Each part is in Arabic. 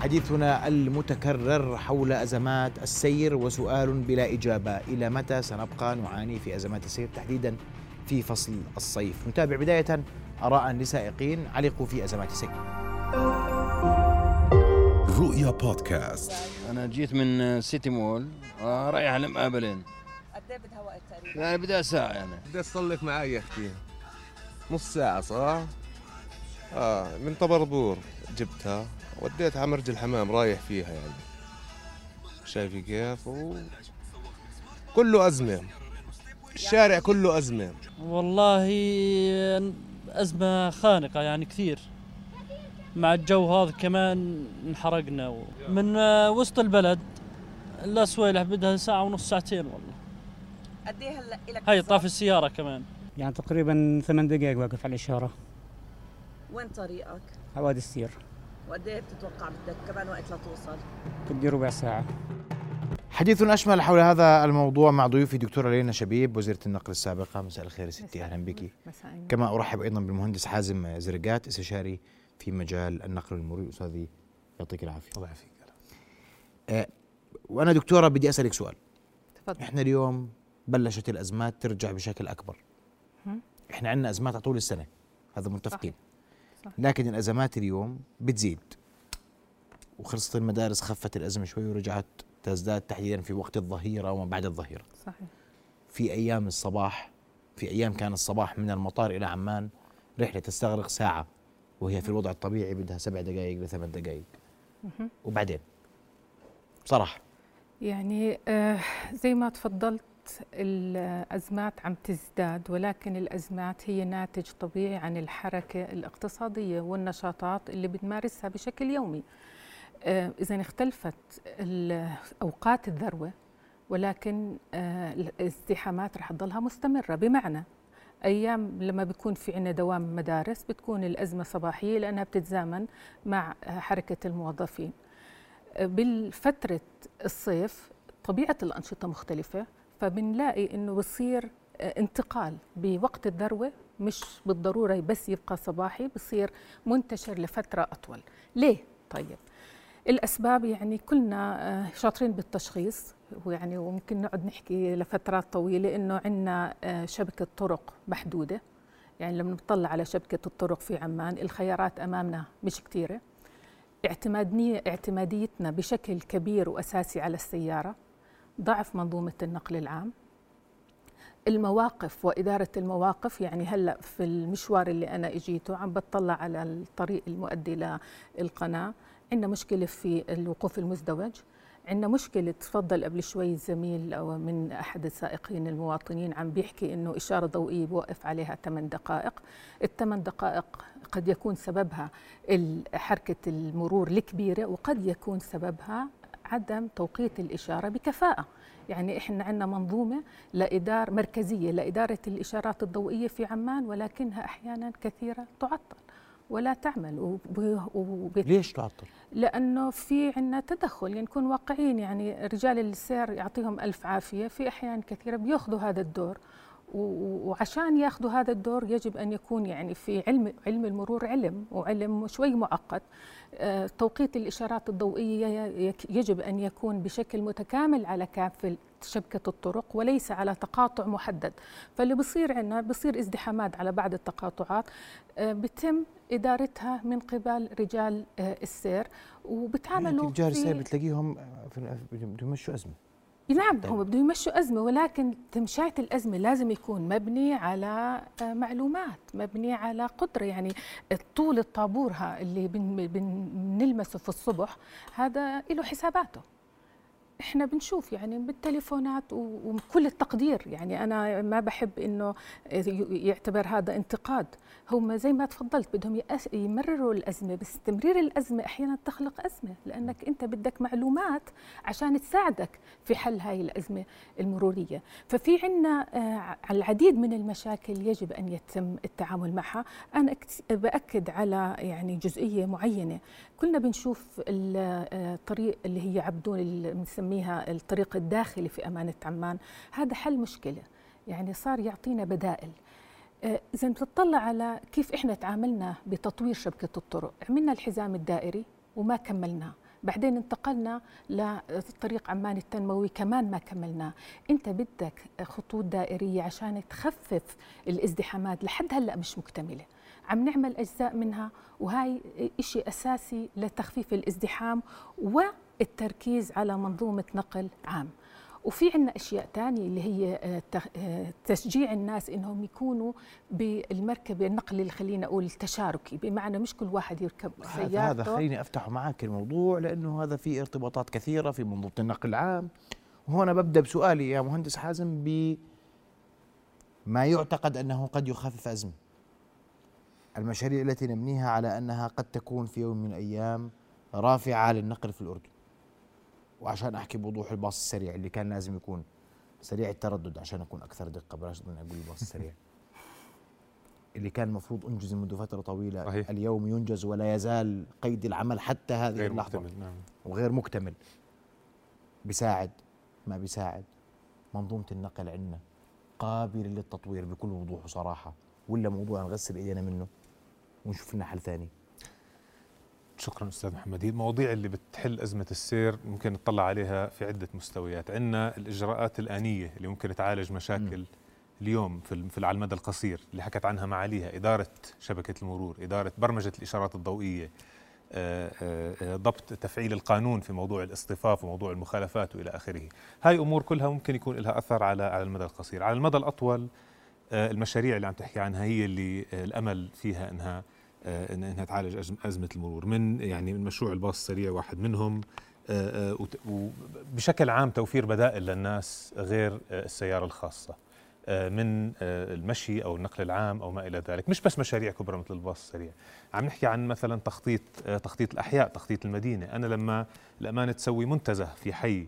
حديثنا المتكرر حول أزمات السير وسؤال بلا إجابة. إلى متى سنبقى نعاني في أزمات السير تحديدا في فصل الصيف؟ نتابع بداية. آراء لسائقين علقوا في أزمات السير. رؤيا بودكاست. أنا جيت من سيتي مول رايح المقابلين قد إيه بدها وقت تقريبا؟ يعني بدها ساعة يعني. بدي اصلك معي يا أختي. نص ساعة صح؟ آه من طبربور جبتها وديتها على مرج الحمام رايح فيها يعني. شايفي كيف؟ و... كله أزمة. الشارع كله أزمة. والله أزمة خانقة يعني كثير. مع الجو هذا كمان انحرقنا و- من وسط البلد لا سويلح بدها ساعة ونص ساعتين والله. قد إيه هلا لك هاي طاف السيارة كمان. يعني تقريبا ثمان دقائق واقف على الإشارة. وين طريقك؟ حوادث السير وقد إيه بتتوقع بدك كمان وقت لتوصل؟ بدي ربع ساعة. حديث أشمل حول هذا الموضوع مع ضيوفي دكتورة لينا شبيب وزيرة النقل السابقة. مساء الخير يا ستي أهلا بك. كما أرحب أيضا بالمهندس حازم زرقات استشاري في مجال النقل والمرور. أستاذي يعطيك العافية. الله يعافيك. آه وأنا دكتورة بدي أسألك سؤال. تفضل. إحنا اليوم بلشت الأزمات ترجع بشكل أكبر. إحنا عندنا أزمات على طول السنة. هذا متفقين. صح. لكن الأزمات اليوم بتزيد. وخلصت المدارس خفت الأزمة شوي ورجعت تزداد تحديدا في وقت الظهيرة وما بعد الظهيرة. صحيح. في أيام الصباح في أيام كان الصباح من المطار إلى عمان رحلة تستغرق ساعة وهي في الوضع الطبيعي بدها سبع دقائق لثمان دقائق. وبعدين؟ بصراحة يعني آه زي ما تفضلت الأزمات عم تزداد ولكن الأزمات هي ناتج طبيعي عن الحركة الاقتصادية والنشاطات اللي بنمارسها بشكل يومي. آه إذا اختلفت أوقات الذروة ولكن آه الازدحامات رح تضلها مستمرة. بمعنى أيام لما بيكون في عنا دوام مدارس بتكون الأزمة صباحية لأنها بتتزامن مع آه، حركة الموظفين. بالفترة الصيف طبيعة الأنشطة مختلفة. فبنلاقي إنه بصير آه، انتقال بوقت الذروة مش بالضرورة بس يبقى صباحي بصير منتشر لفترة أطول. ليه؟ طيب الأسباب يعني كلنا آه، شاطرين بالتشخيص ويعني وممكن نقعد نحكي لفترات طويلة إنه عندنا آه، شبكة طرق محدودة. يعني لما نطلع على شبكة الطرق في عمان الخيارات أمامنا مش اعتمادنية اعتماديتنا بشكل كبير وأساسي على السيارة. ضعف منظومة النقل العام. المواقف وإدارة المواقف يعني هلأ في المشوار اللي أنا إجيته عم بطلع على الطريق المؤدي للقناة عندنا مشكلة في الوقوف المزدوج. عندنا مشكلة تفضل قبل شوي زميل أو من أحد السائقين المواطنين عم بيحكي إنه إشارة ضوئية بوقف عليها 8 دقائق. الثمان دقائق قد يكون سببها حركة المرور الكبيرة وقد يكون سببها عدم توقيت الإشارة بكفاءة. يعني إحنا عندنا منظومة لإدارة مركزية لإدارة الإشارات الضوئية في عمان ولكنها أحيانا كثيرة تعطل ولا تعمل. وب- ليش تعطل؟ لأنه في عندنا تدخل يعني نكون واقعيين يعني رجال السير يعطيهم ألف عافية في أحيان كثيرة بيأخذوا هذا الدور. وعشان ياخذوا هذا الدور يجب أن يكون يعني في علم علم المرور علم وعلم شوي معقد آه، توقيت الإشارات الضوئية يجب أن يكون بشكل متكامل على كافة شبكة الطرق وليس على تقاطع محدد. فاللي بصير عندنا بصير ازدحامات على بعض التقاطعات. آه، بتم إدارتها من قبل رجال آه، السير. وبتعاملوا تجار في- السير بتلاقيهم في- بدهم يمشوا أزمة. نعم طيب. هم بدهم يمشوا أزمة ولكن تمشاية الأزمة لازم يكون مبني على آه، معلومات مبني على قدرة يعني طول الطابور ها اللي بن- بن- بنلمسه في الصبح هذا له حساباته إحنا بنشوف يعني بالتليفونات وكل التقدير. يعني أنا ما بحب إنه يعتبر هذا انتقاد. هم زي ما تفضلت بدهم يمرروا الأزمة بس تمرير الأزمة أحيانا تخلق أزمة لأنك أنت بدك معلومات عشان تساعدك في حل هاي الأزمة المرورية. ففي عندنا العديد من المشاكل يجب أن يتم التعامل معها. أنا بأكد على يعني جزئية معينة. كلنا بنشوف ال- آه، الطريق اللي هي عبدون اللي بنسميها الطريق الداخلي في امانه عمان هذا حل مشكلة يعني صار يعطينا بدائل. آه، إذا بتطلع على كيف إحنا تعاملنا بتطوير شبكة الطرق. عملنا الحزام الدائري وما كملناه. بعدين انتقلنا لطريق عمان التنموي كمان ما كملناه. أنت بدك خطوط دائرية عشان تخفف الازدحامات لحد هلأ مش مكتملة. عم نعمل أجزاء منها وهاي شيء أساسي لتخفيف الازدحام والتركيز على منظومة نقل عام. وفي عندنا أشياء ثانية اللي هي آه، آه، تشجيع الناس إنهم يكونوا بالمركبه النقل اللي خلينا أقول التشاركي بمعنى مش كل واحد يركب سيارته. هذا خليني أفتح معك الموضوع لأنه هذا في ارتباطات كثيرة في منظومة النقل العام. وهنا ببدأ بسؤالي يا مهندس حازم ب ما يعتقد أنه قد يخفف أزمة؟ المشاريع التي نبنيها على أنها قد تكون في يوم من الأيام رافعة للنقل في الأردن. وعشان أحكي بوضوح الباص السريع اللي كان لازم يكون سريع التردد عشان أكون أكثر دقة بلاش أقول الباص السريع. اللي كان المفروض أنجز منذ فترة طويلة صحيح. اليوم ينجز ولا يزال قيد العمل حتى هذه غير اللحظة. مكتمل نعم. وغير مكتمل. بيساعد ما بيساعد. منظومة النقل عندنا قابلة للتطوير بكل وضوح وصراحة. ولا موضوع نغسل إيدينا منه ونشوف لنا حل ثاني. شكرا أستاذ محمد. هي المواضيع اللي بتحل أزمة السير ممكن نطلع عليها في عدة مستويات. عندنا الإجراءات الآنية اللي ممكن تعالج مشاكل م. اليوم في في على المدى القصير اللي حكت عنها معاليها إدارة شبكة المرور إدارة برمجة الإشارات الضوئية آه، آه، آه، ضبط تفعيل القانون في موضوع الاصطفاف وموضوع المخالفات وإلى آخره. هاي أمور كلها ممكن يكون لها أثر على على المدى القصير. على المدى الأطول المشاريع اللي عم تحكي عنها هي اللي الأمل فيها إنها انها تعالج أزمة المرور. من يعني من مشروع الباص السريع واحد منهم آه، آه، وبشكل عام توفير بدائل للناس غير السيارة الخاصة من المشي أو النقل العام أو ما إلى ذلك. مش بس مشاريع كبرى مثل الباص السريع. عم نحكي عن مثلا تخطيط تخطيط الأحياء تخطيط المدينة. أنا لما الامانه تسوي منتزه في حي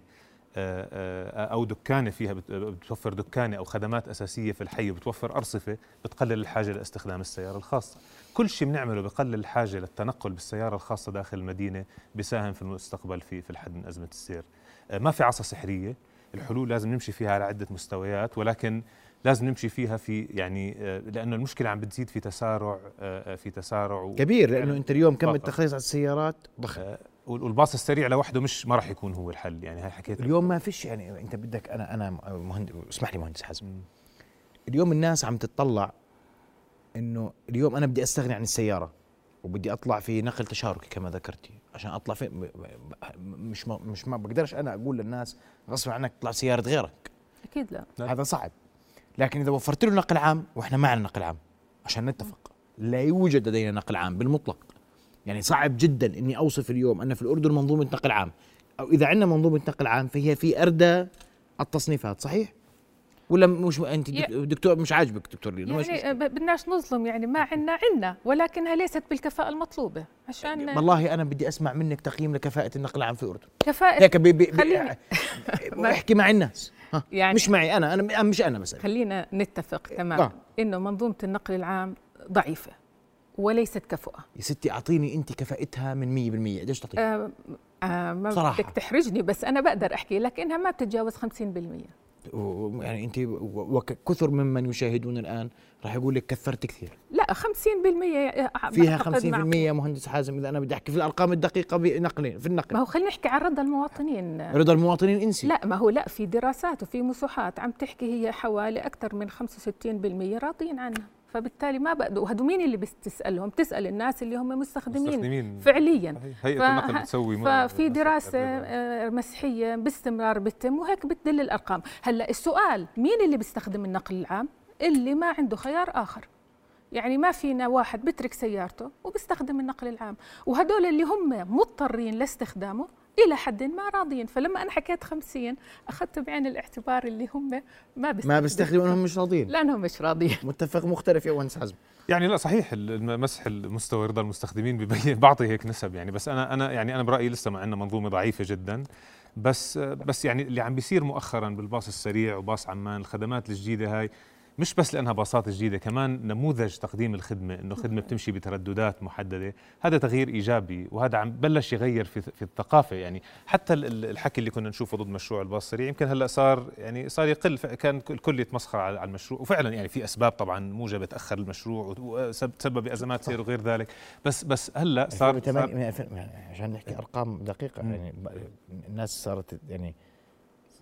أو دكانة فيها بتوفر دكانة أو خدمات أساسية في الحي وبتوفر أرصفة بتقلل الحاجة لاستخدام السيارة الخاصة. كل شيء بنعمله بقلل الحاجة للتنقل بالسيارة الخاصة داخل المدينة بيساهم في المستقبل في في الحد من أزمة السير. آه، ما في عصا سحرية. الحلول لازم نمشي فيها على عدة مستويات ولكن لازم نمشي فيها في يعني آه، لأنه المشكلة عم بتزيد في تسارع آه، في تسارع كبير لأنه أنت اليوم كم التخليص على السيارات؟ ضخم. والباص السريع لوحده مش ما راح يكون هو الحل. يعني هاي حكيت اليوم ما فيش يعني انت بدك أنا أنا مهندس اسمح لي مهندس حزم اليوم الناس عم تتطلع انه اليوم أنا بدي استغني عن السيارة وبدي اطلع في نقل تشاركي كما ذكرتي. عشان اطلع في مش ما مش ما بقدرش أنا أقول للناس غصب عنك تطلع سيارة غيرك. أكيد لا. هذا صعب. لكن إذا وفرت له نقل عام وإحنا معنا نقل عام عشان نتفق. لا يوجد لدينا نقل عام بالمطلق. يعني صعب جدا إني أوصف اليوم أن في الأردن منظومة نقل عام. أو إذا عندنا منظومة نقل عام فهي في أردى التصنيفات صحيح؟ ولا مش أنت دكتور مش عاجبك دكتور لينا يعني بدناش نظلم يعني ما عندنا عندنا ولكنها ليست بالكفاءة المطلوبة عشان والله أنا بدي أسمع منك تقييم لكفاءة النقل العام في الاردن كفاءه هيك بي بي خليني أحكي مع الناس. يعني مش معي أنا أنا مش أنا مثلا خلينا نتفق تماما آه. إنه منظومة النقل العام ضعيفة. وليست كفؤة. يا ستي أعطيني أنت كفاءتها من 100% قديش تعطيني؟ آه آه ما صراحة. بدك تحرجني بس أنا بقدر أحكي لك إنها ما بتتجاوز 50% يعني أنت وكثر ممن يشاهدون الآن راح يقول لك كثرت كثير. لا 50% فيها 50% يا مهندس حازم إذا أنا بدي أحكي في الأرقام الدقيقة بنقلين في النقل. ما هو خلينا نحكي عن رضا المواطنين. رضا المواطنين إنسي. لا ما هو لا في دراسات وفي مسوحات عم تحكي هي حوالي أكثر من 65% راضيين عنها. فبالتالي ما بقدر وهدول مين اللي بتسألهم؟ بتسأل الناس اللي هم مستخدمين, مستخدمين. فعليا. هيئه النقل بتسوي ففي دراسة آه، مسحية باستمرار بتتم وهيك بتدل الأرقام. هلأ السؤال مين اللي بيستخدم النقل العام؟ اللي ما عنده خيار آخر. يعني ما فينا واحد بترك سيارته وبيستخدم النقل العام. وهدول اللي هم مضطرين لاستخدامه إلى حد ما راضيين. فلما أنا حكيت 50 أخذت بعين الاعتبار اللي هم ما بيستخدموا ما بيستخدموا انهم مش راضيين. لأنهم مش راضيين. متفق مختلف يا ونس حزم. يعني لا صحيح مسح المستوى رضا المستخدمين ببين بعطي هيك نسب. يعني بس أنا أنا يعني أنا برأيي لسه ما عندنا منظومة ضعيفة جدا. بس بس يعني اللي عم بيصير مؤخرا بالباص السريع وباص عمان الخدمات الجديدة هاي مش بس لأنها باصات جديدة كمان نموذج تقديم الخدمة إنه خدمة بتمشي بترددات محددة. هذا تغيير إيجابي وهذا عم بلش يغير في في الثقافة. يعني حتى الحكي اللي كنا نشوفه ضد مشروع الباص السريع يمكن هلأ صار يعني صار يقل كان الكل يتمسخر على المشروع. وفعلا يعني في أسباب طبعا موجبة تأخر المشروع وسبب ازمات سير وغير ذلك. بس بس هلأ صار, صار يعني عشان نحكي أرقام دقيقة يعني الناس صارت يعني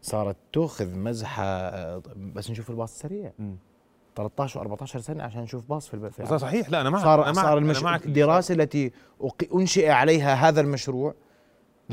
صارت تأخذ مزحة بس نشوف الباص السريع 13 و14 سنة عشان نشوف باص في البلد صحيح لا أنا معك صار أنا معك صار المش... أنا معك الدراسة التي أنشئ عليها هذا المشروع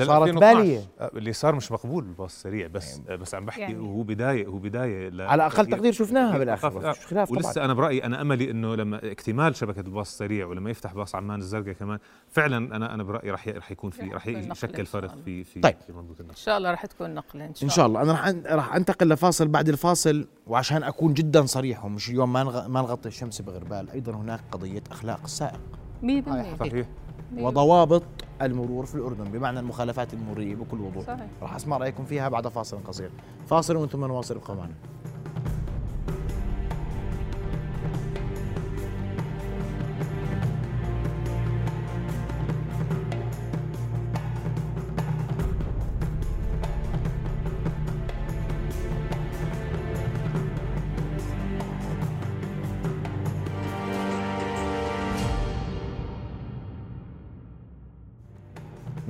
صارت بالية. آه، اللي صار مش مقبول الباص السريع بس يعني بس عم بحكي يعني. هو بداية هو بداية على أقل تقدير شفناها بالآخر خلاف ولسه طبعا. أنا برأيي أنا أملي إنه لما اكتمال شبكة الباص السريع ولما يفتح باص عمان الزرقاء كمان فعلا أنا أنا برأيي رح رح يكون في رح يشكل فرق في في طيب. في منظومه النقل. إن شاء الله رح تكون نقله إن شاء, إن شاء الله. أنا رح رح أنتقل لفاصل بعد الفاصل وعشان أكون جدا صريح ومش اليوم ما ما نغطي الشمس بغربال أيضا هناك قضية أخلاق السائق 100% صحيح. وضوابط المرور في الأردن بمعنى المخالفات المرورية بكل وضوح. صحيح. راح أسمع رأيكم فيها بعد فاصل قصير. فاصل وأنتم نواصل ابقوا معنا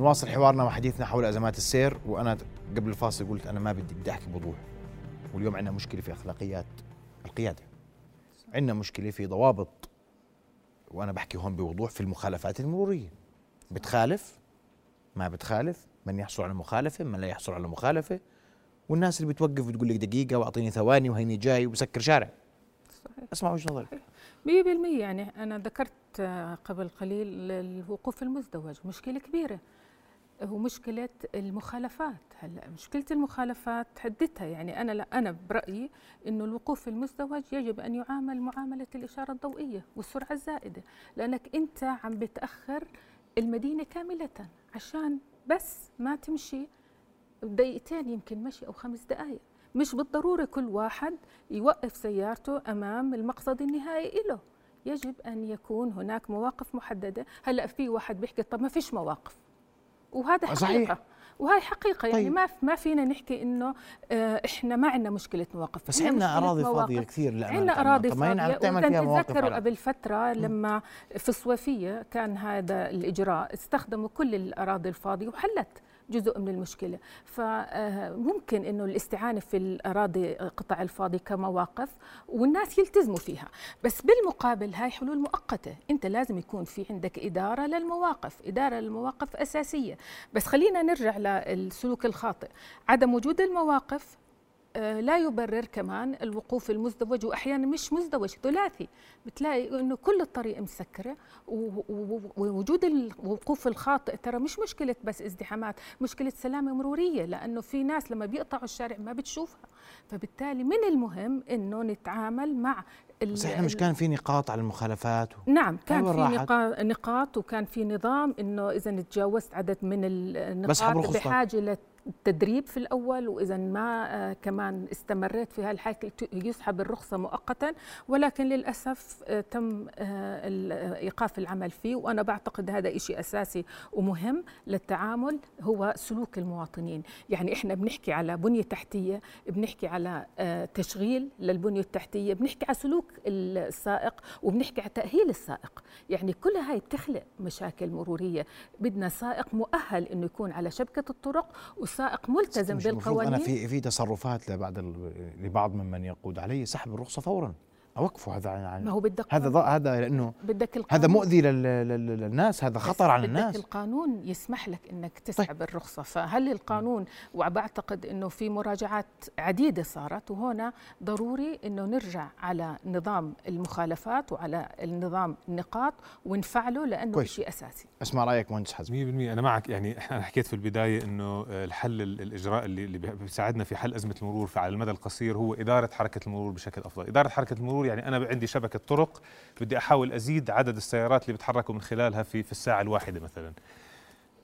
نواصل حوارنا وحديثنا حول أزمات السير وأنا قبل الفاصل قلت أنا ما بدي بدي أحكي بوضوح. واليوم عندنا مشكلة في أخلاقيات القيادة. عندنا مشكلة في ضوابط وأنا بحكي هون بوضوح في المخالفات المرورية. بتخالف؟ ما بتخالف. من يحصل على مخالفة من لا يحصل على مخالفة. والناس اللي بتوقف وتقول لك دقيقة وأعطيني ثواني وهيني جاي وبسكر شارع. صحيح. اسمع وجهة نظرك. 100% يعني أنا ذكرت قبل قليل الوقوف المزدوج مشكلة كبيرة. هو مشكلة المخالفات. هلا مشكلة المخالفات حددتها يعني أنا لا أنا برأيي إنه الوقوف المزدوج يجب أن يعامل معاملة الإشارة الضوئية والسرعة الزائدة لأنك أنت عم بتأخر المدينة كاملة عشان بس ما تمشي دقيقتين يمكن مشي أو خمس دقائق مش بالضرورة كل واحد يوقف سيارته أمام المقصد النهائي له يجب أن يكون هناك مواقف محددة. هلأ في واحد بيحكي طب ما فيش مواقف. وهذا حقيقة. صحيح. وهي حقيقة يعني طيب. ما ما فينا نحكي إنه آه، إحنا ما عندنا مشكلة مواقف. بس عندنا أراضي فاضية كثير عندنا أراضي فاضية. تذكروا قبل فترة لما في الصوفية كان هذا الإجراء استخدموا كل الأراضي الفاضية وحلت. جزء من المشكلة. فممكن أنه الاستعانة في الأراضي قطع الفاضي كمواقف والناس يلتزموا فيها. بس بالمقابل هاي حلول مؤقتة. أنت لازم يكون في عندك إدارة للمواقف إدارة للمواقف أساسية. بس خلينا نرجع للسلوك الخاطئ. عدم وجود المواقف آه، لا يبرر كمان الوقوف المزدوج وأحيانا مش مزدوج ثلاثي. بتلاقي إنه كل الطريق مسكرة ووجود الوقوف الخاطئ ترى مش مشكلة بس ازدحامات مشكلة سلامة مرورية لأنه في ناس لما بيقطعوا الشارع ما بتشوفها. فبالتالي من المهم إنه نتعامل مع بس إحنا مش كان في نقاط على المخالفات؟ و... نعم كان في نقاط وكان في نظام إنه إذا تجاوزت عدد من النقاط بحاجة التدريب في الأول وإذا ما آه، كمان استمريت في هالحكي يسحب الرخصة مؤقتا. ولكن للأسف آه، تم آه، إيقاف العمل فيه. وأنا بعتقد هذا شيء أساسي ومهم للتعامل هو سلوك المواطنين. يعني إحنا بنحكي على بنية تحتية بنحكي على تشغيل للبنية التحتية بنحكي على سلوك السائق وبنحكي على تأهيل السائق. يعني كل هاي بتخلق مشاكل مرورية. بدنا سائق مؤهل إنه يكون على شبكة الطرق السائق ملتزم بالقوانين أنا في في تصرفات لبعض لبعض ممن يقود علي سحب الرخصة فورا. أوقفوا هذا عن ما هو بدك هذا هذا لأنه بدك هذا مؤذي للناس هذا خطر على الناس بدك القانون يسمح لك إنك تسحب طيب. الرخصة. فهل القانون وبعتقد إنه في مراجعات عديدة صارت وهنا ضروري إنه نرجع على نظام المخالفات وعلى النظام النقاط ونفعله لأنه شيء أساسي. اسمع رأيك مهندس حزم؟ 100% أنا معك يعني أنا حكيت في البداية إنه الحل الإجراء اللي اللي بيساعدنا في حل أزمة المرور على المدى القصير هو إدارة حركة المرور بشكل أفضل. إدارة حركة المرور يعني أنا عندي شبكة طرق بدي أحاول أزيد عدد السيارات اللي بيتحركوا من خلالها في في الساعة الواحدة مثلا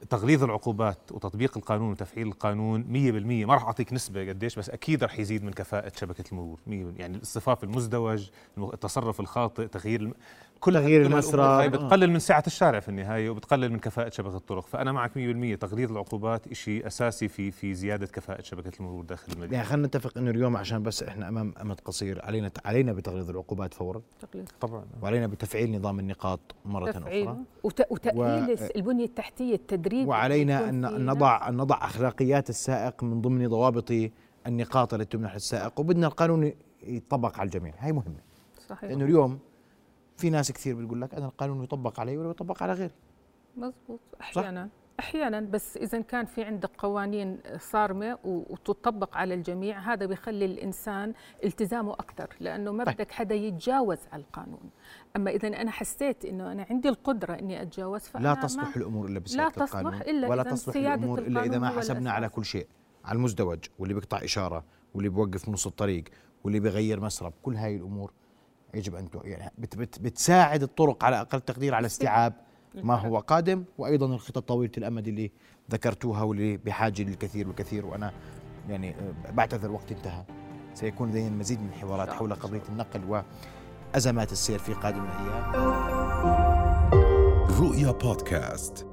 تغليظ العقوبات وتطبيق القانون وتفعيل القانون 100% ما راح أعطيك نسبة قديش بس أكيد راح يزيد من كفاءة شبكة المرور 100% يعني الاصطفاف المزدوج التصرف الخاطئ تغيير. كل تغيير المسرى هاي بتقلل من سعه الشارع في النهاية وبتقلل من كفاءة شبكة الطرق. فأنا معك 100% تغليظ العقوبات شيء أساسي في في زيادة كفاءة شبكة المرور داخل المدينة. يعني خلينا نتفق إنه اليوم عشان بس إحنا أمام أمد قصير علينا علينا بتغليظ العقوبات فورا. تقليد. طبعا. وعلينا بتفعيل نظام النقاط مرة تفعيل. أخرى وت... وتأهيل و... البنية التحتية التدريب. وعلينا أن نضع أن نضع أخلاقيات السائق من ضمن ضوابط النقاط التي تمنح للسائق وبدنا القانون يطبق على الجميع. هاي مهمة. صحيح. لأنه اليوم في ناس كثير بتقول لك أنا القانون يطبق علي ولا يطبق على غيري. مزبوط أحيانا صح؟ أحيانا بس إذا كان في عندك قوانين صارمة وتطبق على الجميع هذا بيخلي الإنسان التزامه أكثر لأنه ما بدك حدا يتجاوز على القانون. أما إذا أنا حسيت إنه أنا عندي القدرة إني أتجاوز فأنا لا تصلح الأمور إلا بسيادة القانون لا تصلح إلا ولا تصلح الأمور إلا إذا ما حسبنا على كل شيء على المزدوج واللي بيقطع إشارة واللي بيوقف نص الطريق واللي بيغير مسرب كل هاي الأمور يجب أن يعني بت بت بتساعد الطرق على أقل تقدير على استيعاب ما هو قادم وأيضا الخطط طويلة الأمد اللي ذكرتوها واللي بحاجة للكثير والكثير وأنا يعني بعتذر الوقت انتهى. سيكون لدينا المزيد من الحوارات حول قضية النقل وأزمات السير في قادم الأيام. رؤيا بودكاست.